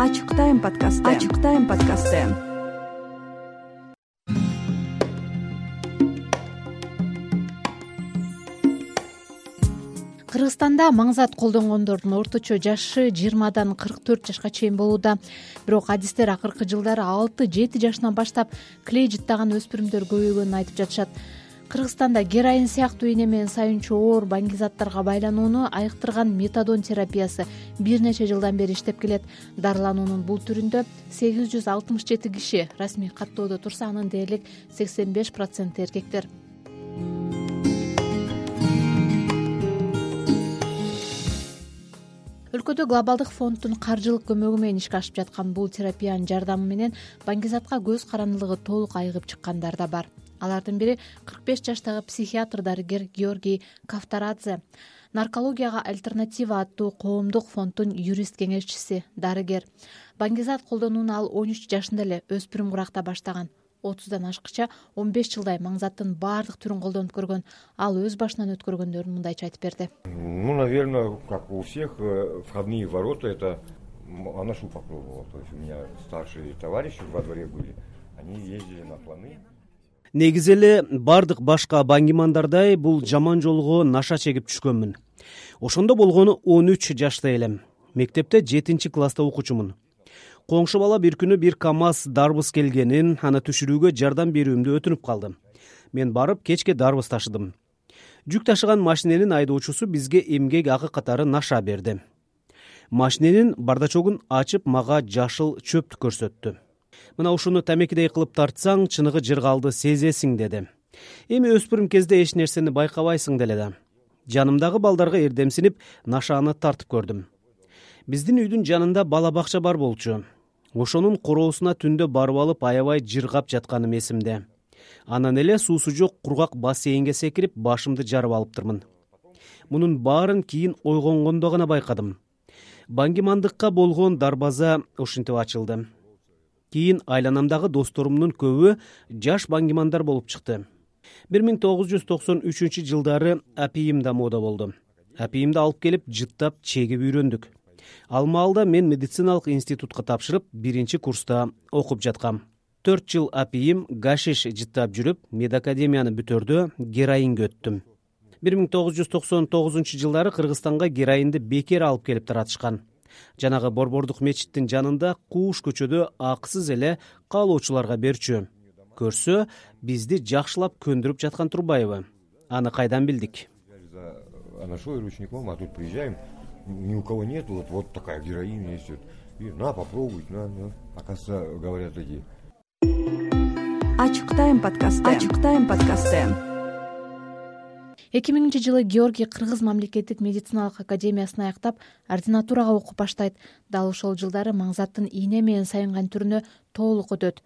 ачык тайм подкасты ачык тайм подкасты кыргызстанда маң зат колдонгондордун орточо жашы жыйырмадан кырк төрт жашка чейин болууда. Бирок адистер акыркы жылдары алты жети жашынан баштап клей жыттаган өспүрүмдөр көбөйгөнүн айтып жатышат кыргызстанда героин сыяктуу ийне менен сайынчу оор баңгизаттарга байланууну айыктырган метадон терапиясы бир нече жылдан бери иштеп келет. Дарылануунун бул түрүндө сегиз жүз алтымыш жети киши расмий каттоодо турса анын дээрлик сексен беш проценти эркектер. Өлкөдө глобалдык фонддун каржылык көмөгү менен ишке ашып жаткан бул терапиянын жардамы менен баңгизатка көз карандылыгы толук айыгып чыккандар да бар алардын бири кырк беш жаштагы психиатр дарыгер георгий кавторадзе. Наркологияга альтернатива аттуу коомдук фонддун юрист кеңешчиси дарыгер. Баңгизат колдонууну ал он үч жашында эле өспүрүм куракта баштаган. Отуздан ашкыча он беш жылдай маң заттын баардык түрүн колдонуп көргөн ал өз башынан өткөргөндөрүн мындайча айтып берди. Ну наверное как у всех э, входные ворота это аношу попробовал то есть у меня старшие товарищи во дворе были. Они ездили на планы негизи эле баардык башка баңгимандардай бул жаман жолго наша чегип түшкөнмүн. Ошондо болгону он үч жашта элем мектепте жетинчи класста окуучумун. Коңшу бала бир күнү бир камаз дарбыз келгенин аны түшүрүүгө жардам берүүмдү өтүнүп калды. Мен барып кечке дарбыз ташыдым. Жүк ташыган машиненин айдоочусу бизге эмгек акы катары наша берди. Машиненин бардачогун ачып мага жашыл чөптү көрсөттү мына ушуну тамекидей кылып тартсаң чыныгы жыргалды сезесиң деди. Эми өспүрүм кезде эч нерсени байкабайсың деле да. Жанымдагы балдарга эрдемсинип нашааны тартып көрдүм. Биздин үйдүн жанында бала бакча бар болчу. Ошонун короосуна түндө барып алып аябай жыргап жатканым эсимде. Анан эле суусу жок кургак бассейнге секирип башымды жарып алыптырмын мунун баарын кийин ойгонгондо гана байкадым. Баңгимандыкка болгон дарбаза ушинтип ачылды кийин айланамдагы досторумдун көбү жаш баңгимандар болуп чыкты. Бир миң тогуз жүз токсон үчүнчү жылдары апийим да мода болду. Апийимди алып келип жыттап чегип үйрөндүк. Ал маалда мен медициналык институтка тапшырып биринчи курста окуп жаткам. Төрт жыл апийим гашиш жыттап жүрүп мед академияны бүтөрдө героинге өттүм. Бир миң тогуз жүз токсон тогузунчу жылдары кыргызстанга героинди бекер алып келип таратышкан жанагы борбордук мечиттин жанында кууш көчөдө акысыз эле каалоочуларга берчү. Көрсө бизди жакшылап көндүрүп жаткан турбайбы аны кайдан билдик? Нашел ручником а тут приезжаем ни у кого нет вот вот такая героиня есть и на попробовать на на. Оказывается говорят эти ачык тайм подкасты. Ачык тайм подкасты эки миңинчи жылы георгий кыргыз мамлекеттик медициналык академиясын аяктап ординатурага окуп баштайт. Дал ошол жылдары маң заттын ийне менен сайынган түрүнө толук өтөт.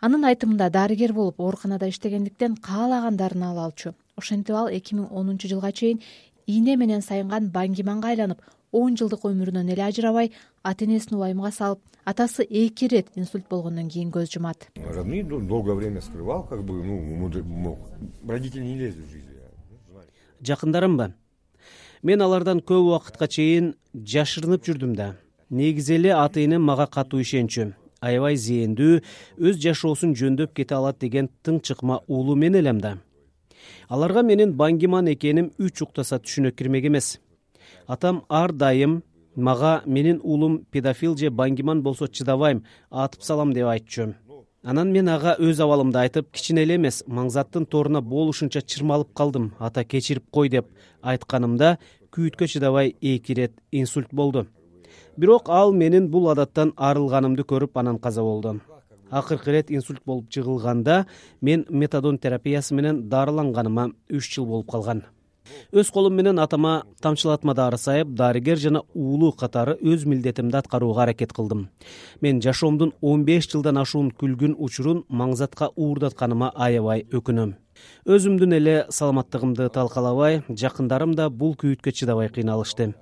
Анын айтымында дарыгер болуп ооруканада иштегендиктен каалаган дарыны ала алчу. Ошентип ал эки миң онунчу жылга чейин ийне менен сайынган баңгиманга айланып он жылдык өмүрүнөн эле ажырабай ата энесин убайымга салып атасы эки ирет инсульт болгондон кийин көз жумат. Родные долгое время скрывал как бы ну родители не лезли в жизнь жакындарымбы? Мен алардан көп убакытка чейин жашырынып жүрдүм да. Негизи эле ата энем мага катуу ишенчү. Аябай зээндүү өз жашоосун жөндөп кете алат деген тың чыкма уулу мен элем да. Аларга менин баңгиман экеним үч уктаса түшүнө кирмек эмес. Атам ар дайым мага менин уулум педофил же баңгиман болсо чыдабайм атып салам деп айтчу анан мен ага өз абалымды айтып кичине эле эмес маң заттын торуна болушунча чырмалып калдым. Ата кечирип кой деп айтканымда күйүткө чыдабай эки ирет инсульт болду. Бирок ал менин бул адаттан арылганымды көрүп анан каза болду акыркы ирет инсульт болуп жыгылганда мен метадон терапиясы менен дарыланганыма үч жыл болуп калган өз колум менен атама тамчылатма дары сайып дарыгер жана уулу катары өз милдетимди аткарууга аракет кылдым. Мен жашоомдун он беш жылдан ашуун күлгүн учурун маң затка уурдатканыма аябай өкүнөм. Өзүмдүн эле саламаттыгымды талкалабай жакындарым да бул күйүткө чыдабай кыйналышты.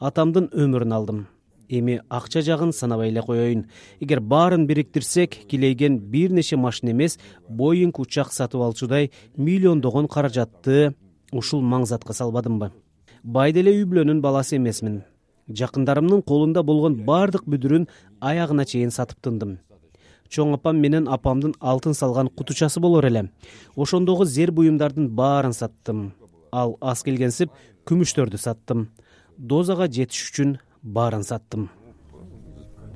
Атамдын өмүрүн алдым. Эми акча жагын санабай эле коеюн эгер баарын бириктирсек килейген бир нече машина эмес боинг учак сатып алчудай миллиондогон каражатты ушул маң затка салбадымбы? Бай деле үй бүлөнүн баласы эмесмин. Жакындарымдын колунда болгон баардык бүдүрүн аягына чейин сатып тындым. Чоң апам менен апамдын алтын салган кутучасы болор эле. Ошондогу зер буюмдардын баарын саттым. Ал аз келгенсип күмүштөрдү саттым. Дозага жетиш үчүн баарын саттым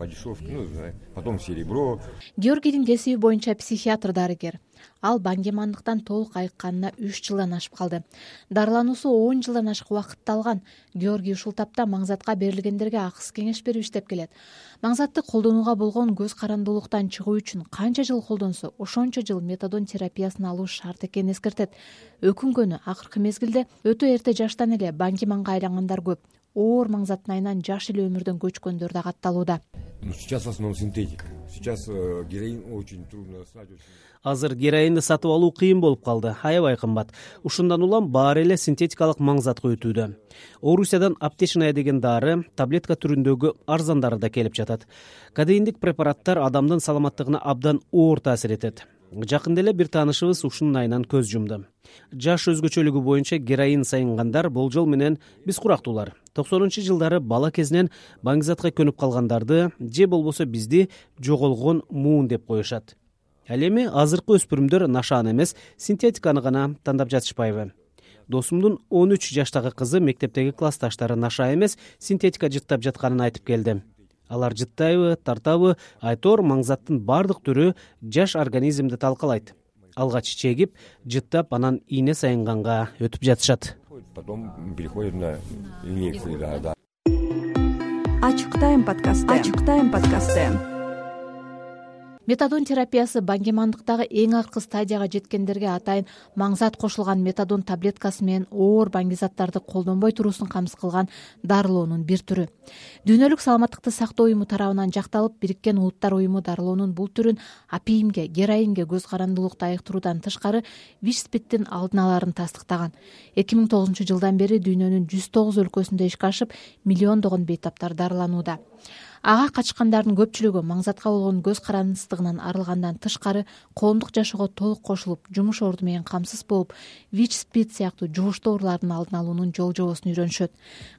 по дешевке ну потом серебро. Георгийдин кесиби боюнча психиатр дарыгер. Ал баңгемандыктан толук айыкканына үч жылдан ашып калды. Дарылануусу он жылдан ашык убакытты алган георгий ушул тапта маңзатка берилгендерге акыс кеңеш берип иштеп келет. Маңзатты колдонууга болгон көз карандуулуктан чыгуу үчүн канча жыл колдонсо ошончо жыл метадон терапиясын алуу шарт экенин эскертет. Өкүнгөнү акыркы мезгилде өтө эрте жаштан эле баңгеманга айлангандар көп оор маңзаттын айынан жаш эле өмүрдөн көчкөндөр да катталууда. Ну сейчас в основном синтетика. Сейчас э, героин очень трудно азыр героинди сатып алуу кыйын болуп калды. Аябай кымбат. Ушундан улам баары эле синтетикалык маңзатка өтүүдө орусиядан аптечная деген дары таблетка түрүндөгү арзандары да келип жатат. Кадеиндик препараттар адамдын саламаттыгына абдан оор таасир этет жакында эле бир таанышыбыз ушунун айынан көз жумду жаш өзгөчөлүгү боюнча героин сайынгандар болжол менен биз курактуулар. Токсонунчу жылдары бала кезинен баңгизатка көнүп калгандарды же болбосо бизди жоголгон муун деп коюшат. Ал эми азыркы өспүрүмдөр нашааны эмес синтетиканы гана тандап жатышпайбы. Досумдун он үч жаштагы кызы мектептеги классташтары наша эмес синтетика жыттап жатканын айтып келди алар жыттайбы тартабы айтор маңзаттын баардык түрү жаш организмди талкалайт. Алгач чегип жыттап анан ийне сайынганга өтүп жатышат. Потом переходит на линейку да. Ачык тайм подкасты. Ачык тайм подкасты метадон терапиясы баңгемандыктагы эң акыркы стадияга жеткендерге атайын маңзат кошулган метадон таблеткасы менен оор баңгизаттарды колдонбой туруусун камсыз кылган дарылоонун бир түрү. Дүйнөлүк саламаттыкты сактоо уюму тарабынан жакталып бириккен улуттар уюму дарылоонун бул түрүн апиимге героинге көз карандуулукту айыктыруудан тышкары вич спидтин алдын алаарын тастыктаган. Эки миң тогузунчу жылдан бери дүйнөнүн жүз тогуз өлкөсүндө ишке ашып миллиондогон бейтаптар дарыланууда ага качкандардын көпчүлүгү маңзатка болгон көз карандысыздыгынан арылгандан тышкары коомдук жашоого толук кошулуп жумуш орду менен камсыз болуп вич спид сыяктуу жугуштуу оорулардын алдын алуунун жол жобосун үйрөнүшөт.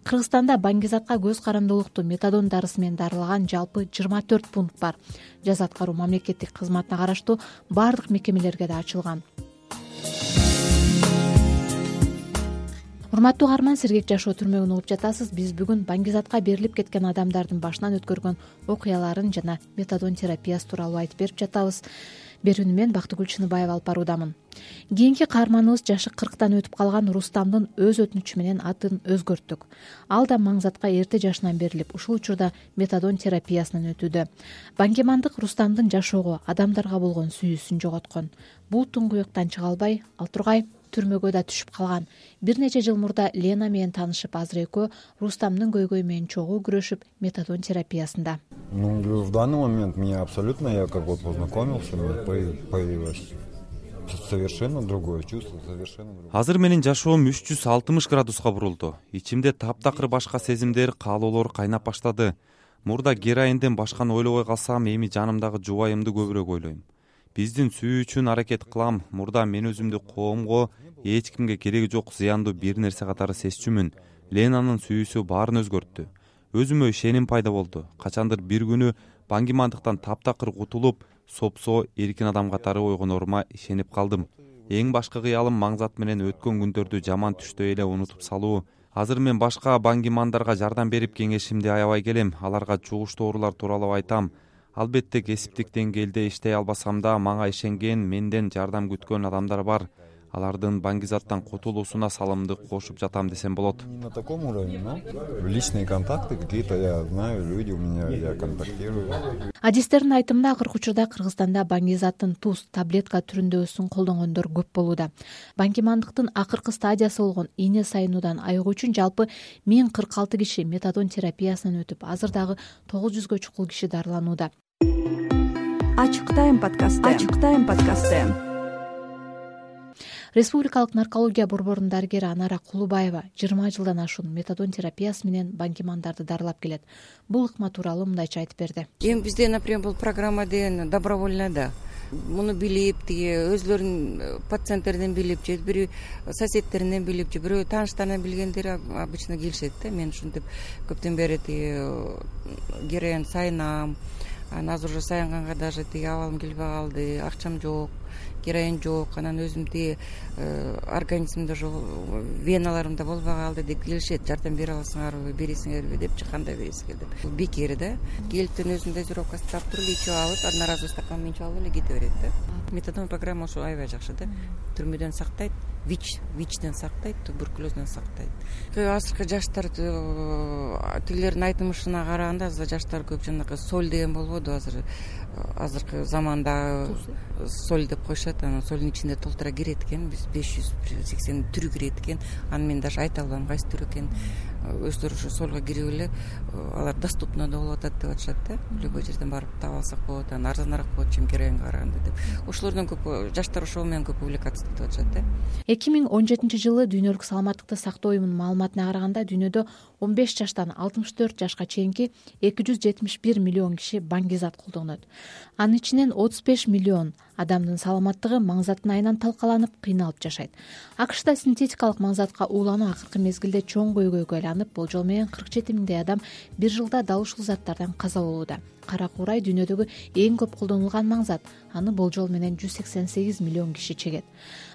Кыргызстанда баңгизатка көз карандуулукту метадон дарысы менен дарылаган жалпы жыйырма төрт пункт бар. Жаза аткаруу мамлекеттик кызматына караштуу баардык мекемелерге да ачылган урматтуу каарман сергек жашоо түрмөгүн угуп жатасыз. Биз бүгүн баңгизатка берилип кеткен адамдардын башынан өткөргөн окуяларын жана метадон терапиясы тууралуу айтып берип жатабыз. Берүүнү мен бактыгүл чыныбаева алып баруудамын. Кийинки каарманыбыз жашы кырктан өтүп калган рустамдын өз өтүнүчү менен атын өзгөрттүк. Ал да маңзатка эрте жашынан берилип ушул учурда метадон терапиясынан өтүүдө. Баңгемандык рустамдын жашоого адамдарга болгон сүйүүсүн жоготкон. Бул туңгуюктан чыга албай ал тургай түрмөгө да түшүп калган. Бир нече жыл мурда лена менен таанышып азыр экөө рустамдын көйгөйү менен чогуу күрөшүп метадон терапиясында. Ну в данный момент мне абсолютно я как вот познакомился появилось совершенно другое чувство совершенно азыр менин жашоом үч жүз алтымыш градуска бурулду. Ичимде таптакыр башка сезимдер каалоолор кайнап баштады. Мурда героинден башканы ойлобой калсам эми жанымдагы жубайымды көбүрөөк ойлойм биздин сүйүү үчүн аракет кылам. Мурда мен өзүмдү коомго эч кимге кереги жок зыяндуу бир нерсе катары сезчүмүн. Ленанын сүйүүсү баарын өзгөрттү. Өзүмө ишеним пайда болду. Качандыр бир күнү баңгимандыктан таптакыр кутулуп сопсо эркин адам катары ойгоноорума ишенип калдым. Эң башкы кыялым маңзат менен өткөн күндөрдү жаман түштөй эле унутуп салуу. Азыр мен башка баңгимандарга жардам берип кеңешимди аябай келем. Аларга жугуштуу оорулар тууралуу айтам албетте кесиптик деңгээлде иштей албасам да мага ишенген менден жардам күткөн адамдар бар. Алардын баңгизаттан кутулуусуна салымды кошуп жатам десем болот. Не на таком уровне но личные контакты какие то я знаю люди у меня я контактирую. Адистердин айтымында акыркы учурда кыргызстанда баңгизаттын туз таблетка түрүндөсүн колдонгондор көп болууда. Баңгимандыктын акыркы стадиясы болгон ийне сайынуудан айыгуу үчүн жалпы миң кырк алты киши метадон терапиясынан өтүп азыр дагы тогуз жүзгө чукул киши дарыланууда ачык тайм подкасты. Ачык тайм подкасты. Республикалык наркология борборунун дарыгери анара кулубаева жыйырма жылдан ашуун метадон терапиясы менен баңгимандарды дарылап келет. Бул ыкма тууралуу мындайча айтып берди. Эми бизде например бул программа деген добровольно да. Муну билип тиги өзүлөрүнүн пациенттеринен билип же бир соседтеринен билип же бирөө тааныштарынан билгендери обычно келишет да. Мен ушинтип көптөн бери тиги героин сайынам анан азыр уже саянганга даже тиги абалым келбей калды акчам жок героин жок. Анан өзүм тиги э, организмимде уже веналарымда болбой калды деп келишет. Жардам бере аласыңарбы бересиңерби депчи кандай бересиңер деп. Бекер да. Келиптен өзүнүн дозировкасын тап туруп ичип алып одноразовый стакан менен ичип алып эле кете берет да. Метадон программа ушул аябай жакшы да. Түрмөдөн сактайт вич вичтен сактайт туберкулезден сактайт. Азыркы жаштар тигилердин айтымышына караганда азыр жаштар көп жанагы соль деген болбоду азыр азыркы заманда соль деп коюшат анан солдун ичине толтура кирет экен. Биз беш жүз сексен түрү кирет экен. Аны мен даже айта албайм кайсы түрү экенин өздөрү ушу солго кирип эле алар доступно да болуп атат деп атышат да. Любой жерден барып таап алсак болот анан арзаныраак болот чем героинге караганда деп. Ошолордон көп жаштар ошол менен көп увлекаться этип атышат да. Эки миң он жетинчи жылы дүйнөлүк саламаттыкты сактоо уюмунун маалыматына караганда дүйнөдө он беш жаштан алтымыш төрт жашка чейинки эки жүз жетимиш бир миллион киши баңгизат колдонот анын ичинен отуз беш миллион адамдын саламаттыгы маңзаттын айынан талкаланып кыйналып жашайт. Акшда синтетикалык маңзатка уулануу акыркы мезгилде чоң көйгөйгө болжол менен кырк жети миңдей адам бир жылда дал ушул заттардан каза болууда. Кара куурай дүйнөдөгү эң көп колдонулган маңзат. Аны болжол менен жүз сексен сегиз миллион киши чегет.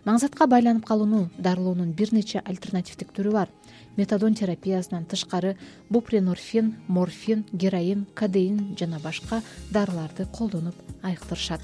Маңзатка байланып калууну дарылоонун бир нече альтернативдик түрү бар. Метадон терапиясынан тышкары бупренорфин морфин героин кадеин жана башка дарыларды колдонуп айыктырышат